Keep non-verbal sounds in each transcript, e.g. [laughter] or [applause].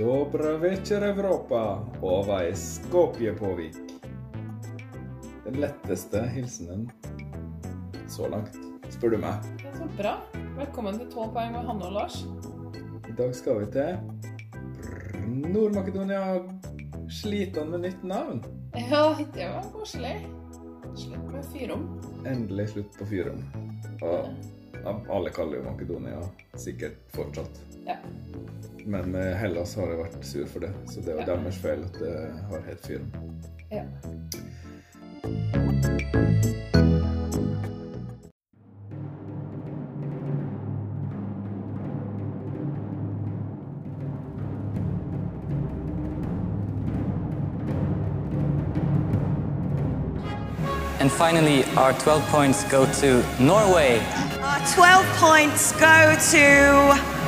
Dobra večer, Europa. Ova Skopje Påvik. Den letteste hilsenen så langt, spør du meg. Er så bra. Velkommen til 12 poeng med Hanne og Lars. I dag skal vi til Nord-Makedonia. Sliter med nytt navn? Ja, det var koselig. Slutt med fyrom. Endelig slutt på fyrom. Og alle kaller jo Makedonia sikkert fortsatt. Ja. Men eh, Hellas har jo vært sur for det, så det er jo Ja. deres feil at det har helt fyren. ja. And finally, our 12 points go to Norway. Our 12 points go to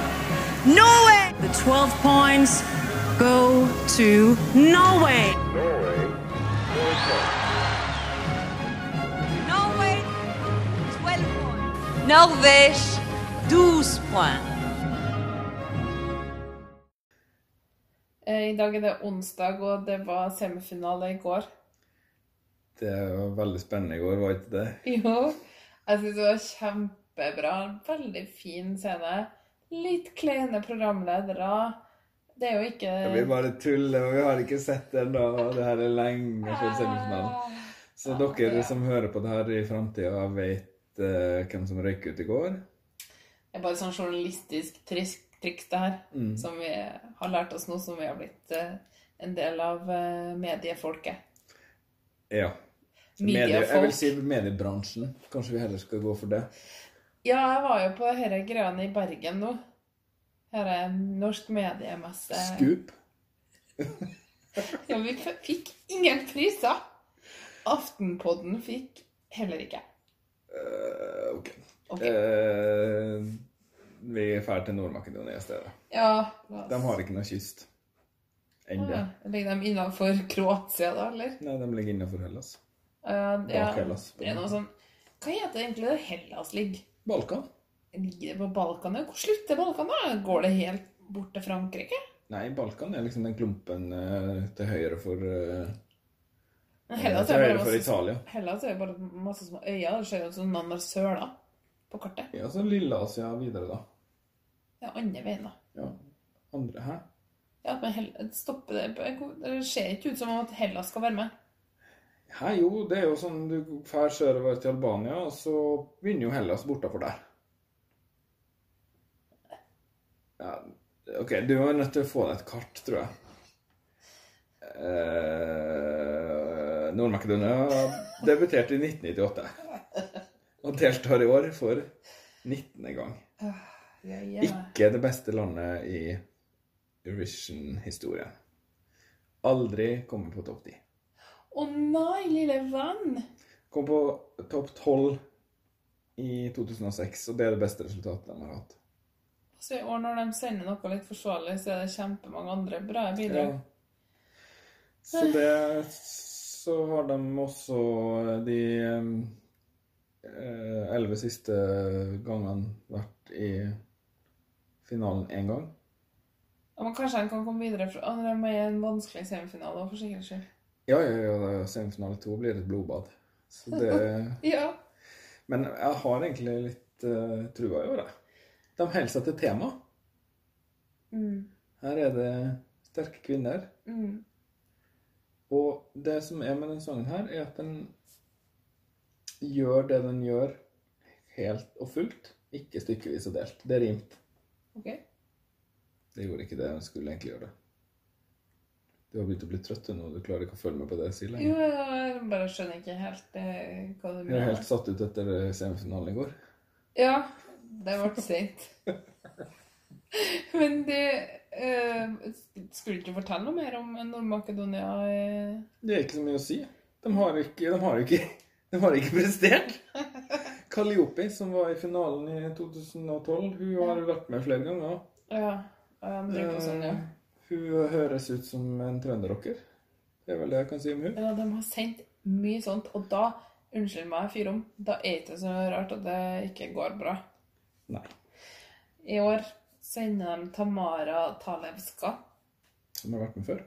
Norway. The 12 points go to Norway. Norway, 12 points. Norvège, 12 points. Eh, I dag er det onsdag, og det var semifinale i går. Det var veldig spennende i går, var ikke det? Jo, jeg synes det var kjempebra. Veldig fin scene. Litt kleine programledere. Det er jo ikke Ja, vi bare tuller, og vi har ikke sett det ennå. Det her er lenge før semifinalen. Så dere som hører på det her i framtida, vet uh, hvem som røyk ut i går? Det er bare sånn journalistisk triks, det her, Mm. som vi har lært oss nå, som vi har blitt uh, en del av uh, mediefolket. Ja. Medie, jeg vil si mediebransjen. Kanskje vi heller skal gå for det. Ja, jeg var jo på dette greiene i Bergen nå. Er norsk mediemesse. Scoop. Ja, vi fikk ingen priser. Aftenpodden fikk heller ikke. Uh, ok. okay. Uh, vi drar til Nord-Makedonia i stedet. Ja, De har ikke noe kyst. Ennå. Ah, Ligger de innenfor Kroatia, da, eller? Nei, de ligger innenfor Hellas. Ja, ja, Bak Hellas. Det er noe sånn Hva heter egentlig det Hellas ligger? Balkan? Ligger det på Balkan? Hvor slutter Balkan, da? Går det helt bort til Frankrike? Nei, Balkan er liksom den klumpen eh, til høyre for eh, Hellas Til er høyre bare for masse, Italia. Hellas er jo bare masse små øyer. Det ser ut som noen har søla på kartet. Ja, så Lilleasia videre, da. Det er andre veien, da. Ja. Andre Hæ? Ja, men Hell stopper det på- Det ser ikke ut som om at Hellas skal være med. Hæ, jo, det er jo sånn du drar sørover til Albania, og så begynner jo Hellas bortafor der. Ja, OK, du er nødt til å få deg et kart, tror jeg. Eh, Nord-Makedonia debuterte i 1998. Og deltar i år for 19. gang. Ikke det beste landet i Eurovision-historien. Aldri kommet på topp ti. Å nei, lille venn! Kom på topp 12 i 2006, og det er det beste resultatet de har hatt. Så i år når de sender noe litt forsvarlig, så er det kjempemange andre bra bidrag. Så det Så har de også de eh, elleve siste gangene vært i finalen én gang. Ja, men kanskje de kan komme videre fra De er med i en vanskelig semifinale, for sikkerhets skyld. Ja, ja, ja, semifinale to blir et blodbad. Så det [laughs] Ja. Men jeg har egentlig litt uh, trua i det. De holder seg til tema. Mm. Her er det sterke kvinner. Mm. Og det som er med den sangen her, er at den gjør det den gjør, helt og fullt. Ikke stykkevis og delt. Det er rimt. OK. Det gjorde ikke det. Den skulle egentlig gjøre det. Du har begynt å bli trøtt nå. Du klarer ikke å følge med på det jeg sier Jo, jeg bare skjønner ikke helt eh, hva du Jeg er helt satt ut etter eh, semifinalen i går. Ja, det ble seint. Men det eh, Skulle du ikke fortelle noe mer om Nord-Makedonia? eh? Det er ikke så mye å si. De har ikke, de har ikke, de har ikke prestert. Kaliopi, som var i finalen i 2012, hun har vært med flere ganger. Ja. ja på sånn, ja. Hun høres ut som en trønderrocker. Det er vel det jeg kan si om hun. ja. De har sendt mye sånt, og da Unnskyld meg, fyr om. Da er det ikke så rart at det ikke går bra. Nei. I år sender de Tamara Talevska som har vært med før.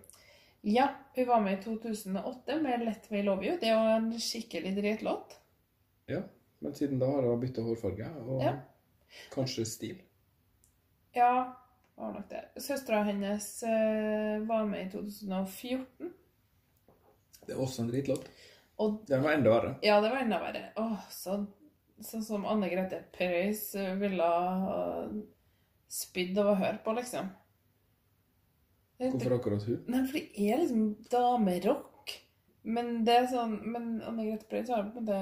Ja, hun var med i 2008 med Let Me Love You. Det er jo en skikkelig dritlåt. Ja, men siden da har hun bytta hårfarge og Ja. kanskje stil. Ja, var nok det. Søstera hennes eh, var med i 2014. Det er også en dritlåt. Den var enda verre. ja, det var enda verre. Åh, så, sånn som Anne Grete Preus ville ha spydd av å høre på, liksom. Hvorfor akkurat hun? Nei, for det er liksom damerock. Men det er sånn Men Anne Grete Preus har på en måte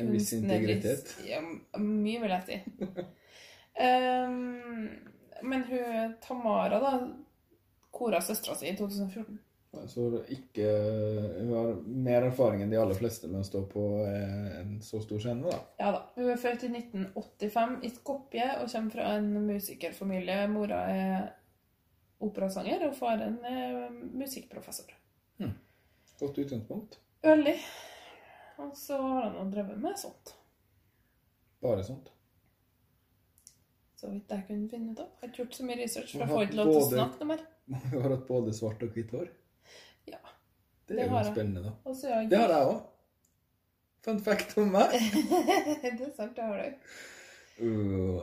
En viss integritet. Ja, mye, vil jeg si. [laughs] Ehm, men hun Tamara, da, kora søstera si i 2014. Så ikke Hun har mer erfaring enn de aller fleste med å stå på eh, en så stor scene, da. Ja da. Hun er født i 1985 i Skopje og kommer fra en musikerfamilie. Mora er operasanger, og faren er musikkprofessor. Godt utgangspunkt. Veldig. Og så har han drevet med sånt. Bare sånt. Så vidt jeg kunne finne ut av. Har ikke gjort så mye research, for jeg får ikke lov til å snakke noe mer. [laughs] Hun har hatt både svart og hvitt hår. Ja. Det Det er jo spennende, da. Og så er Det har jeg òg. Fun fact om meg. [laughs] det er sant, det har du. Uh,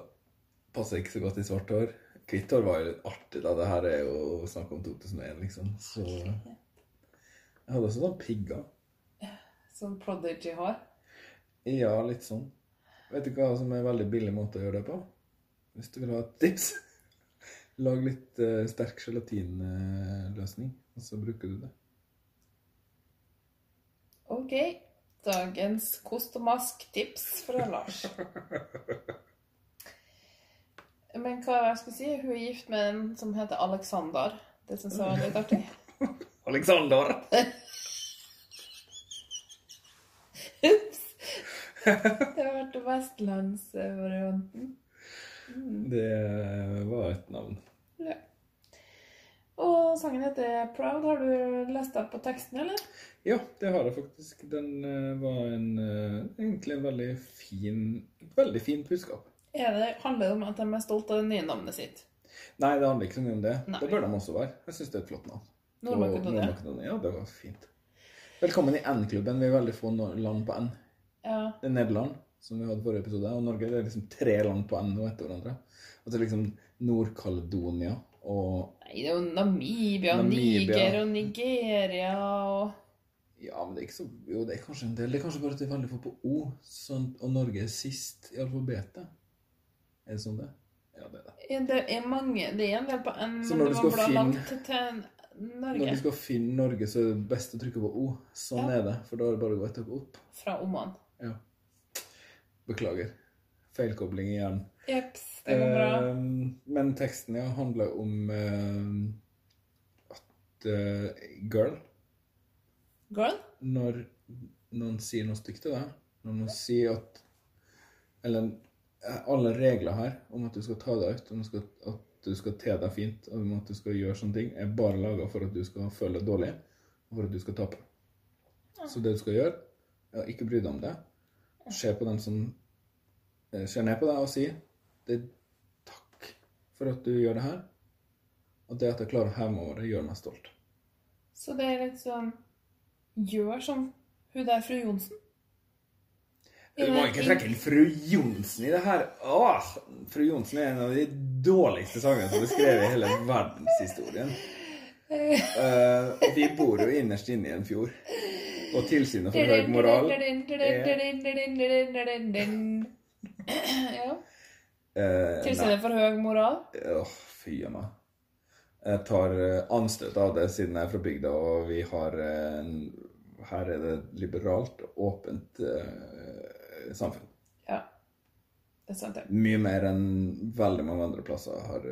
passer ikke så godt i svart hår. Hvitt hår var jo litt artig, da. Det her er jo snakk om 2001, liksom. Så Jeg hadde også sånn pigger. Sånn prodigy-hår. Ja, litt sånn. Vet du hva som er en veldig billig måte å gjøre det på? Hvis du vil ha et tips. [laughs] Lag litt uh, sterk gelatinløsning, og så bruker du det. Ok. Dagens kost og mask-tips fra Lars. [laughs] Men hva jeg skulle si? Hun er gift med en som heter Alexander. Det syns jeg var litt artig. [laughs] Alexander! Ups! Det har vært vestlandsvarianten. Det var et navn. Ja. Og sangen heter 'Proud'. Har du lest deg på teksten, eller? Ja, det har jeg faktisk. Den eh, var en, eh, egentlig en veldig fin, et veldig fint budskap. Er det, handler det om at de er stolt av det nye navnet sitt? Nei, det handler ikke så mye om det. Nei. Det bør de også være. Jeg syns det er et flott navn. Nord-Makedonia. Nord-Makedonia, Ja, det var fint. Velkommen i N-klubben. Vi er veldig få land på N. Ja. Det er Nederland, som vi hadde forrige episode, og Norge. Det er liksom tre land på N nå etter hverandre. Og så er liksom Nord-Caledonia og Nei, det er jo Namibia, Namibia. Niger og Nigeria og Ja, men det er ikke så Jo, det er kanskje en del. Det er kanskje bare at det er veldig få på O, sånn, og Norge er sist i alfabetet. Er det sånn det? Ja, det er det. Det er mange Det er en del på N, Så men det du bra finne- langt til Når Norge. du skal finne Norge, så er det best å trykke på O. Sånn Ja. er det, for da er det bare å gå et hakk opp. Fra Oman. Ja. Beklager. Feilkobling igjen. Jeps, det går bra. Eh, men teksten ja, handler om eh, at eh, girl Girl? Når noen sier noe stygt til deg, når noen sier at Eller eh, alle regler her om at du skal ta deg ut, om skal, at du skal te deg fint, om at du skal gjøre sånne ting, er bare laga for at du skal føle deg dårlig, og for at du skal tape. Så det du skal gjøre, er å ikke bry deg om det. Se på den som eh, ser ned på deg, og si det, 'Takk for at du gjør det her', og det at jeg klarer å heve meg over det, gjør meg stolt. Så det er litt sånn Gjør som hun der fru Johnsen. Du må ikke trekke inn fru Johnsen i det her. Åh, fru Johnsen er en av de dårligste sangene som er skrevet i hele verdenshistorien. Uh, [laughs] og vi bor jo innerst inne i en fjord. Og tilsynet for høy moral Ja. eh, Tilsynet for høy moral. Åh, fy a meg. Jeg tar eh, anstøt av det siden jeg er fra bygda, og vi har eh, en Her er det liberalt, åpent eh, samfunn. Ja. Det er sant, det. Mye mer enn veldig mange andre plasser har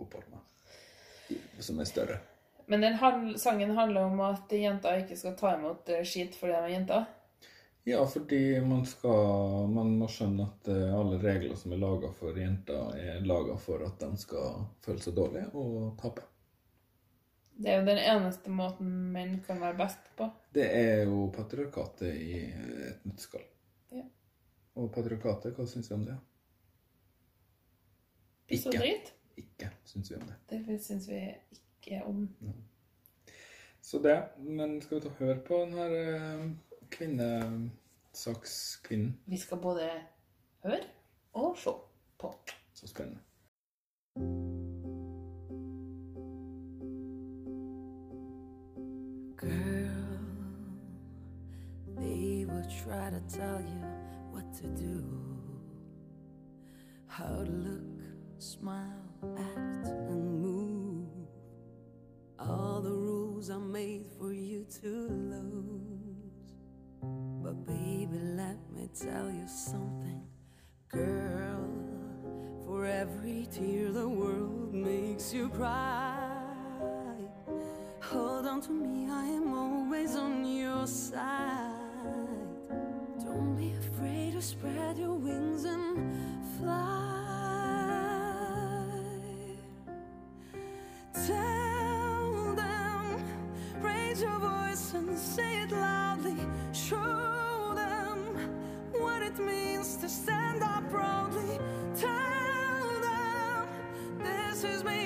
oppholdt meg. Som er større. Men den handl- sangen handler om at jenter ikke skal ta imot eh, skit fordi de er jenter. Ja, fordi man skal Man må skjønne at eh, alle regler som er laga for jenter, er laga for at de skal føle seg dårlige og tape. Det er jo den eneste måten menn kan være best på. Det er jo patriarkatet i et nøtteskall. Ja. Og patriarkatet, hva syns vi om det? Så Ikke. drit. Ikke syns vi om det. Det syns vi ikke. Ikke om. Så det. Men skal vi ta høre på den her eh, kvinnesakskvinnen? Vi skal både høre og se på. Så spennende. Girl, they will try to tell you what to do, how to look, smile, act, the rules are made for you to lose. But baby, let me tell you something, girl. For every tear the world makes you cry. Hold on to me, I am always on your side. Don't be afraid to spread your wings and fly. Say it loudly. Show them what it means to stand up proudly. Tell them, this is me,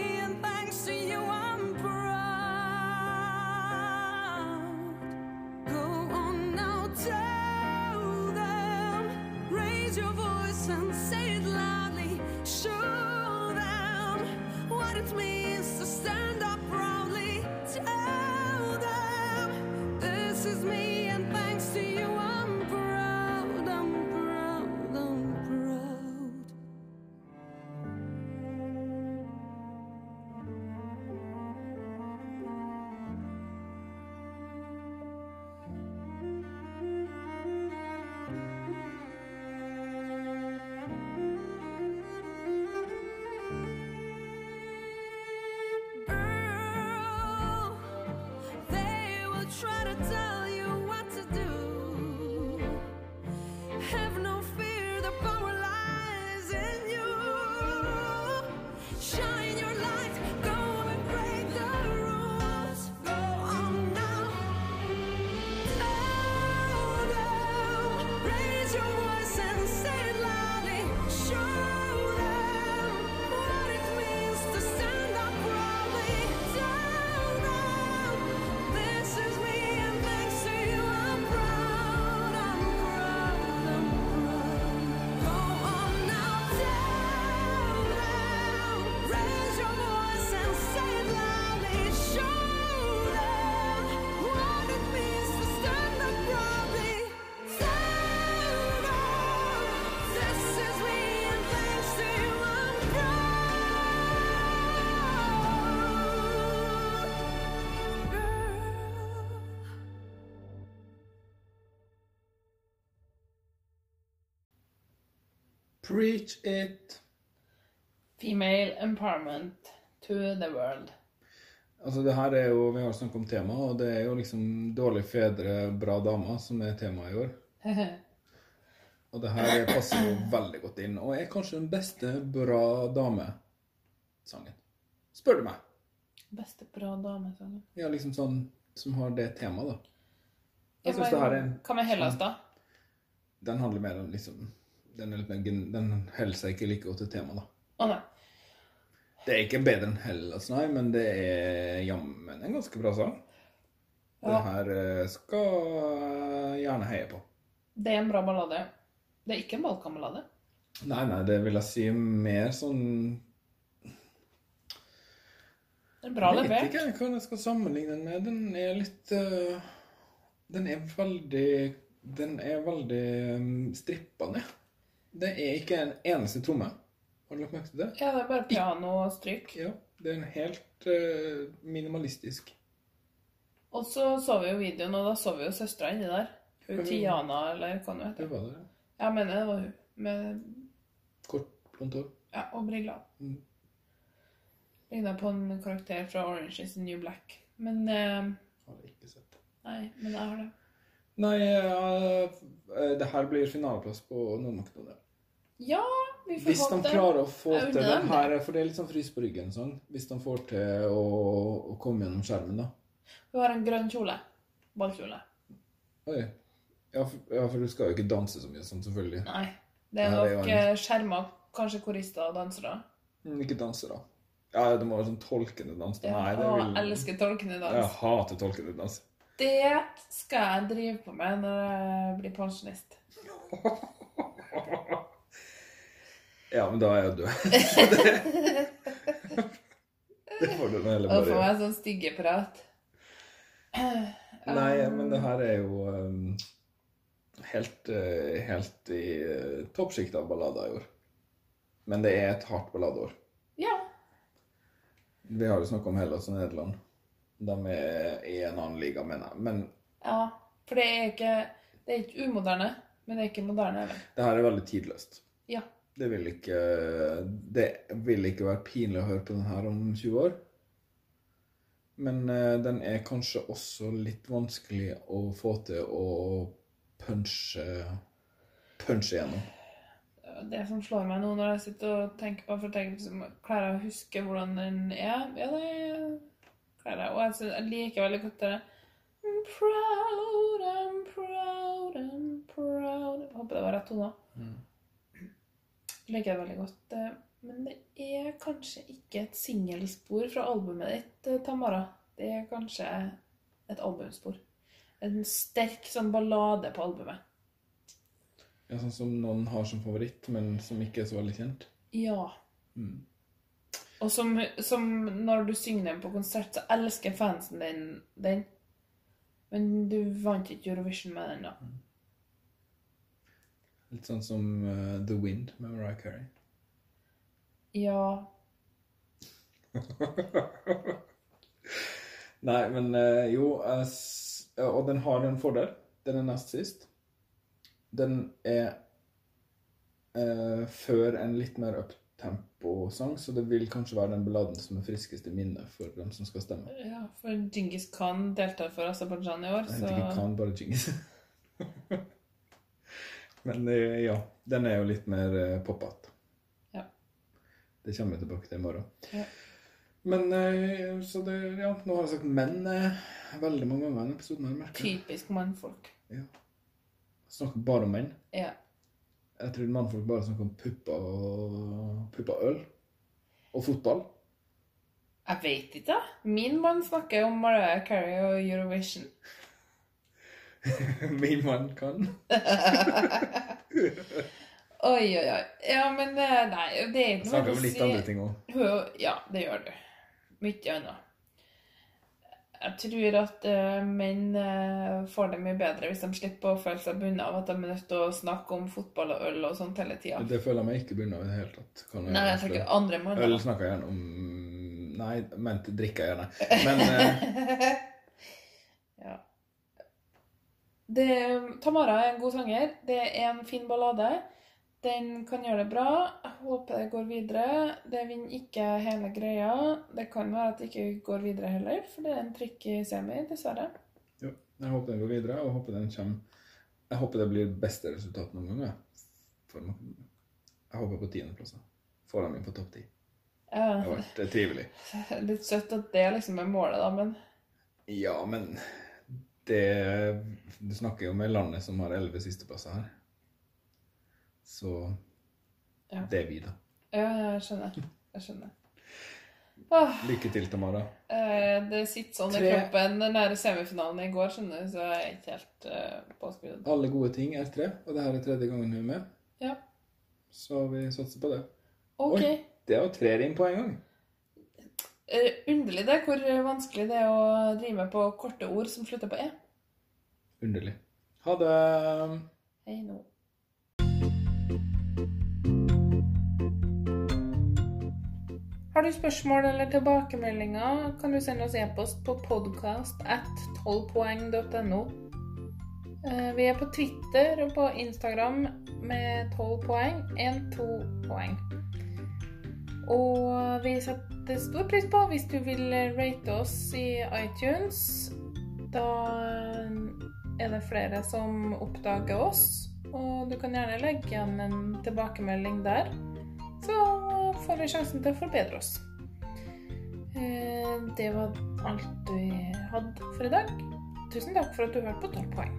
Preach it! Female empowerment to the world. Altså, det her er jo Vi har snakket om tema, og det er jo liksom dårlige fedre, bra damer som er temaet i år. [laughs] Og det her passer jo veldig godt inn, og er kanskje den beste bra dame-sangen. Spør du meg. Beste bra dame-sangen? Ja, liksom sånn som har det temaet, da. Jeg synes det her er en Hva med Hellas, da? Den handler mer om liksom Den, den holder seg ikke like godt til temaet, da. Å nei. Det er ikke bedre enn Hellas, nei, men det er jammen en ganske bra sang. Ja. Den her eh, skal gjerne heie på. Det er en bra ballade. Det er ikke en balkanballade. Nei, nei, det vil jeg si mer sånn Det er bra Jeg vet levert. ikke hva jeg skal sammenligne den med. Den er litt uh, Den er veldig Den er veldig um, strippa ned. Det er ikke en eneste tromme. Har du lagt merke til det? Ja, det er bare piano og stryk. Ja. Det er en helt uh, minimalistisk. Og så så vi jo videoen, og da så vi jo søstera inni der. Hun Tiana, eller hva nå Det var det. Ja, mener det var hun. Med Kort, blondt hår. ja, og briller. Mm. Ligna på en karakter fra Orange is the New Black. Men eh, Har jeg ikke sett. Nei, men jeg har det. Nei, ja, det her blir finaleplass på Nord-Makedonia. Ja, vi får Hvis de det. klarer å få til det den her, for det er litt sånn frys på ryggen sånn. Hvis de får til å, å komme gjennom skjermen, da. Hun har en grønn kjole. Ballkjole. Oi. Ja, for, ja, for du skal jo ikke danse så mye sånn, selvfølgelig. Nei. Det er det er nok en- eh, skjerma, kanskje korister og dansere. Mm, Ikke dansere. Ja, det må være sånn tolkende dans. Ja, Nei, det vil jeg elsker tolkende dans. Jeg hater tolkende dans. Det skal jeg drive på med når jeg blir pensjonist. [laughs] Ja, men da er jeg død. [laughs] det får du nå heller bare gjøre. Å gjøre. meg sånn styggeprat. Nei, men det her er jo um, helt, uh, helt i uh, toppsjiktet av ballader i år. Men det er et hardt balladeår. Ja. Vi har jo snakket om Hellas og Nederland. De er i en annen liga, mener jeg. Men ja. For det er ikke Det er ikke umoderne, men det er ikke moderne heller. det her er veldig tidløst. Ja. Det vil ikke Det vil ikke være pinlig å høre på den her om 20 år. Men eh, den er kanskje også litt vanskelig å få til å punche punche gjennom. Det som slår meg nå når jeg sitter og tenker på for jeg tenker Klarer jeg å huske hvordan den er? Ja, det klarer jeg. Og jeg, synes, jeg liker veldig godt det I'm proud, I'm proud, I'm proud Jeg håper det var rett tone. Liker det veldig godt. eh, Men det er kanskje ikke et singelspor fra albumet ditt, eh, Tamara. Det er kanskje et albumspor. En sterk sånn ballade på albumet. Ja, sånn som noen har som favoritt, men som ikke er så veldig kjent. Ja. Mm. Og som, som når du synger den på konsert, så elsker fansen din den. Men du vant ikke Eurovision med den, da. Litt sånn som uh, The Wind med Mariah Carey. Ja. [laughs] Nei, men uh, jo s- Og den har en fordel. Den er nest sist. Den er eh, før en litt mer uptempo-sang, så det vil kanskje være den balladen som er friskest i minnet for dem som skal stemme. ja, for Djingis Khan deltar for Aserbajdsjan i år, så ikke Khan, bare Djingis. [laughs] Men eh, ja, den er jo litt mer eh, poppete. Ja. Det kommer vi tilbake til i morgen. Ja. Men eh, så det, ja, nå har jeg sagt menn veldig mange ganger i denne episoden. typisk mannfolk. Ja. Snakker bare om menn. Ja. Jeg trodde mannfolk bare snakker om pupper og pupper øl. Og fotball. Jeg vet ikke. Min mann snakker om Mariah Carey og Eurovision. [laughs] Min mann kan. [laughs] Oi, oi, oi. Ja, men eh, nei, det er noe Snakker om litt andre ting òg. Ja, det gjør du. Mye annet. Jeg tror at uh, menn uh, får det mye bedre hvis de slipper å føle seg bundet av at de er nødt til å snakke om fotball og øl og sånt hele tida. Det føler jeg meg ikke bundet av i det hele tatt. Kan Nei, jeg tenker andre Øl snakker jeg gjerne om Nei, men drikker jeg gjerne. [laughs] Men Ja. Det, Tamara er en god sanger. Det er en fin ballade. Den kan gjøre det bra. Jeg håper det går videre. Det vinner ikke hele greia. Det kan være at det ikke går videre heller, for det er en trikk i semi, dessverre. jo, jeg håper den går videre, og håper den kommer Jeg håper det blir beste resultat noen gang. jeg. Jeg håper på tiendeplass. Får dem inn på topp ti. Det Ja, har vært eh, trivelig. [laughs] litt søtt at det liksom er målet, da, men Ja, men det Du snakker jo med landet som har elleve sisteplasser her. Så Ja. det er vi, da. ja, jeg skjønner. Jeg skjønner. Åh, Lykke til, Tamara. eh, det sitter sånn i kroppen den nære semifinalen i går, skjønner du, så jeg er ikke helt uh, påskrudd. Alle gode ting er tre, og det her er tredje gangen hun er med. Ja. Så vi satser på det. OK. Oi. Det var tre rim på en gang. Eh, underlig det, hvor vanskelig det er å drive med på korte ord som slutter på e. Underlig. Ha det. Hei nå. Har du spørsmål eller tilbakemeldinger, kan du sende oss e-post på podcast at 12poeng.no. Eh, Vi er på Twitter og på Instagram med 12 poeng, 1-2 poeng. Og vi setter stor pris på hvis du vil rate oss i iTunes. Da er det flere som oppdager oss, og du kan gjerne legge igjen en tilbakemelding der. Så får vi sjansen til å forbedre oss. Eh, Det var alt vi hadde for i dag. Tusen takk for at du hørte på 12 poeng.